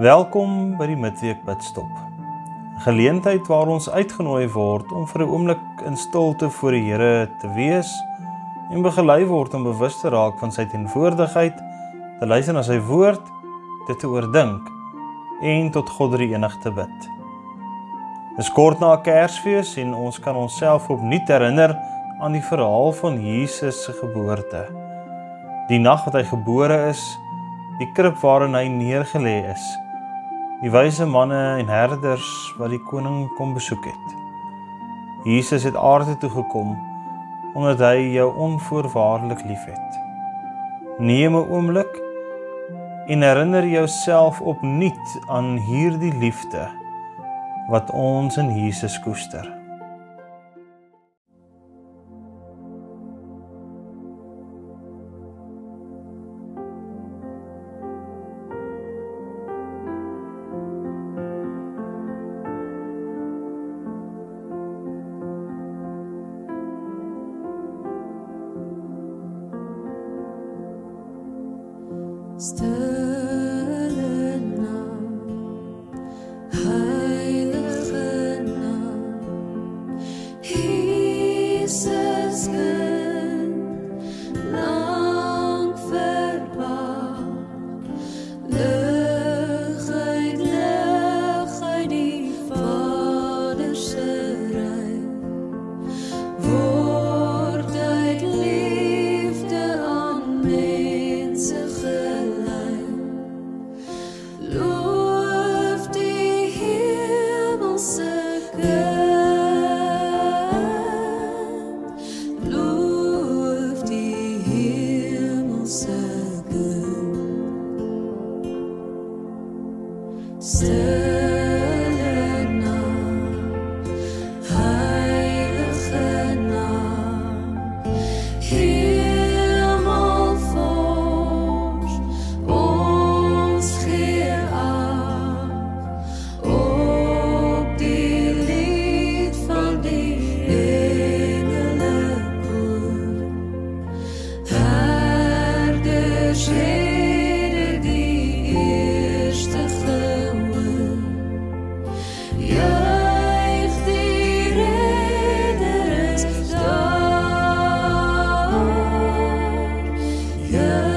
Welkom by die midweek bidstop. Geleentheid waar ons uitgenooi word om vir 'n oomblik in stilte voor die Here te wees en begelei word om bewus te raak van sy teenwoordigheid, te luister na sy woord, dit te oordink en tot God die enig te bid. Dit is kort na Kersfees en ons kan onsself opnuut herinner aan die verhaal van Jesus se geboorte. Die nag wat hy gebore is, die krib waarin hy neergelê is. Die wyse manne en herders wat die koning kom besoek het. Jesus het aarde toe gekom omdat hy jou onvoorwaardelik liefhet. Neem 'n oomblik en herinner jouself opnuut aan hierdie liefde wat ons in Jesus koester. Still Yeah.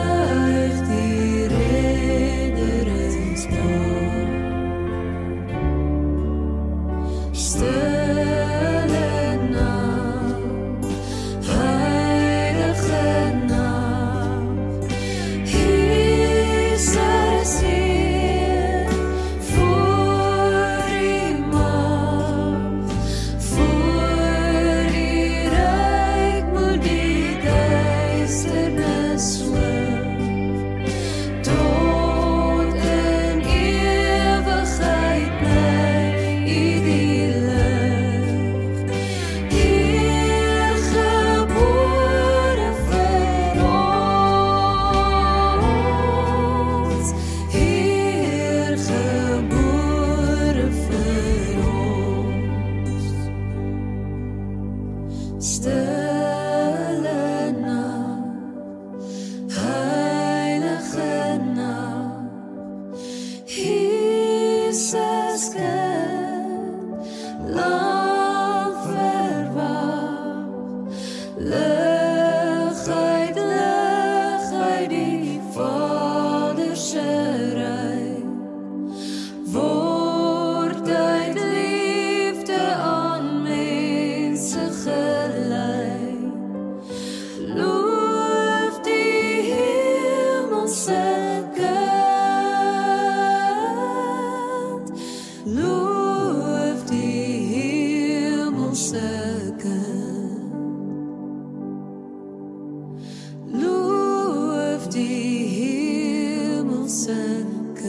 Loof die hemelse kind. Loof die hemelse kind.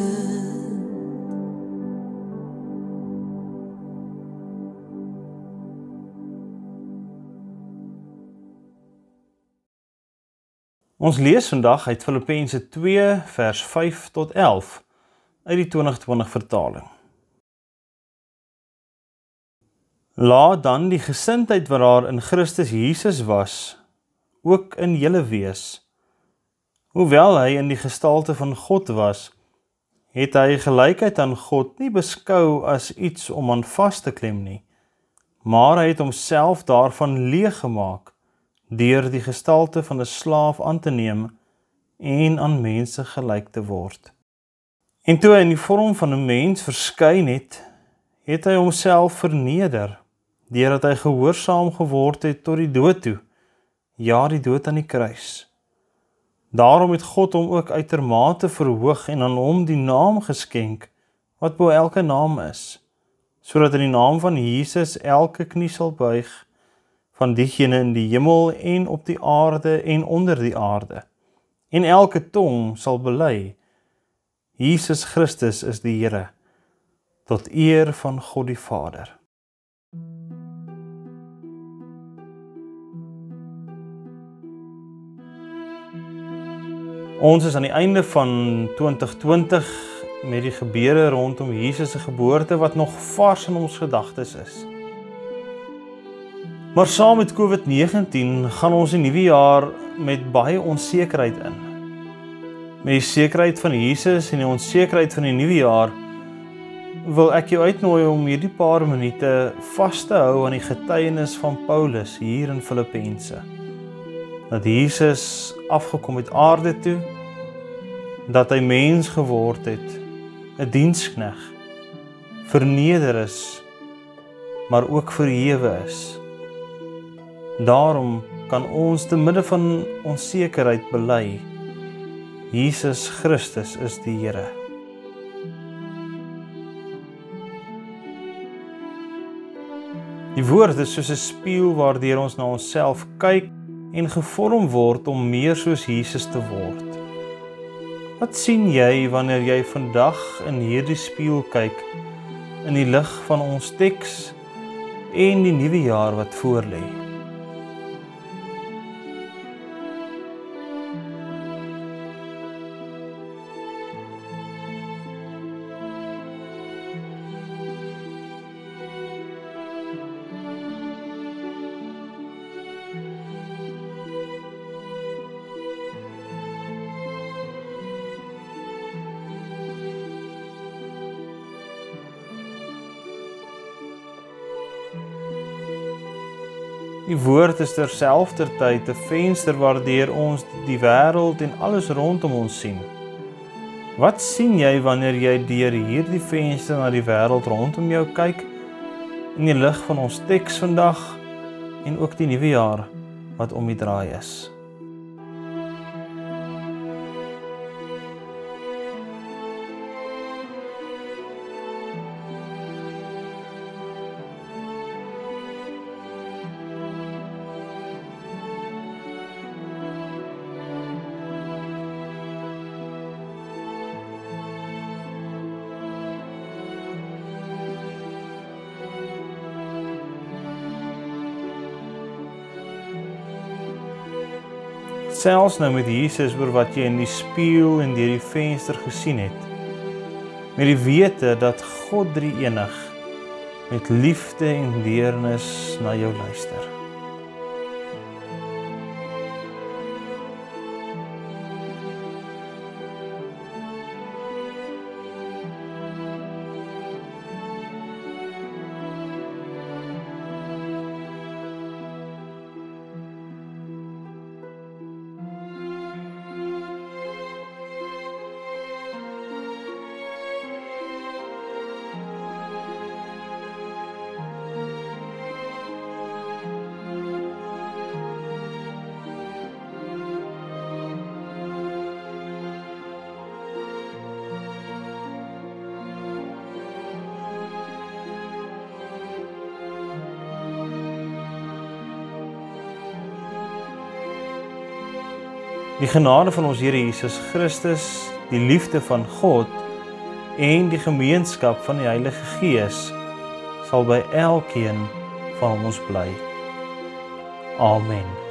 Ons lees vandag uit Filippense 2 vers 5 tot 11 uit die 2020 vertaling. Laat dan die gesindheid wat daar in Christus Jesus was, ook in julle wees. Hoewel hy in die gestalte van God was, het hy gelykheid aan God nie beskou as iets om aan vas te klem nie, maar hy het homself daarvan leeg gemaak deur die gestalte van 'n slaaf aan te neem en aan mense gelyk te word. En toe hy in die vorm van 'n mens verskyn het, het hy homself verneder deurdat hy gehoorsaam geword het tot die dood toe, ja, die dood aan die kruis. Daarom het God hom ook uitermate verhoog en aan hom die naam geskenk wat bo elke naam is, sodat in die naam van Jesus elke knie sal buig van diegene in die hemel en op die aarde en onder die aarde en elke tong sal bely Jesus Christus is die Here tot eer van God die Vader. Ons is aan die einde van 2020 met die gebeure rondom Jesus se geboorte wat nog vars in ons gedagtes is. Maar saam met COVID-19 gaan ons die nuwe jaar met baie onsekerheid in. Met die sekerheid van Jesus en die onsekerheid van die nuwe jaar wil ek jou uitnooi om hierdie paar minute vas te hou aan die getuienis van Paulus hier in Filippense dat Jesus afgekom het aarde toe dat hy mens geword het 'n dienskneg verneder is maar ook verhewe is. Daarom kan ons te midde van onsekerheid bely Jesus Christus is die Here. Die woord is soos 'n spieël waardeur ons na onsself kyk en gevorm word om meer soos Jesus te word. Wat sien jy wanneer jy vandag in hierdie spieël kyk in die lig van ons teks en die nuwe jaar wat voorlê? Die woord is terselfdertyd 'n venster waardeur ons die wêreld en alles rondom ons sien. Wat sien jy wanneer jy deur hierdie venster na die wêreld rondom jou kyk in die lig van ons teks vandag en ook die nuwe jaar wat om die draai is? Selfs nou met Jesus oor wat jy in die spieël en deur die venster gesien het. Met die wete dat God drie enig met liefde en deernis na jou luister. Die genade van ons Here Jesus Christus, die liefde van God en die gemeenskap van die Heilige Gees sal by elkeen van ons bly. Amen.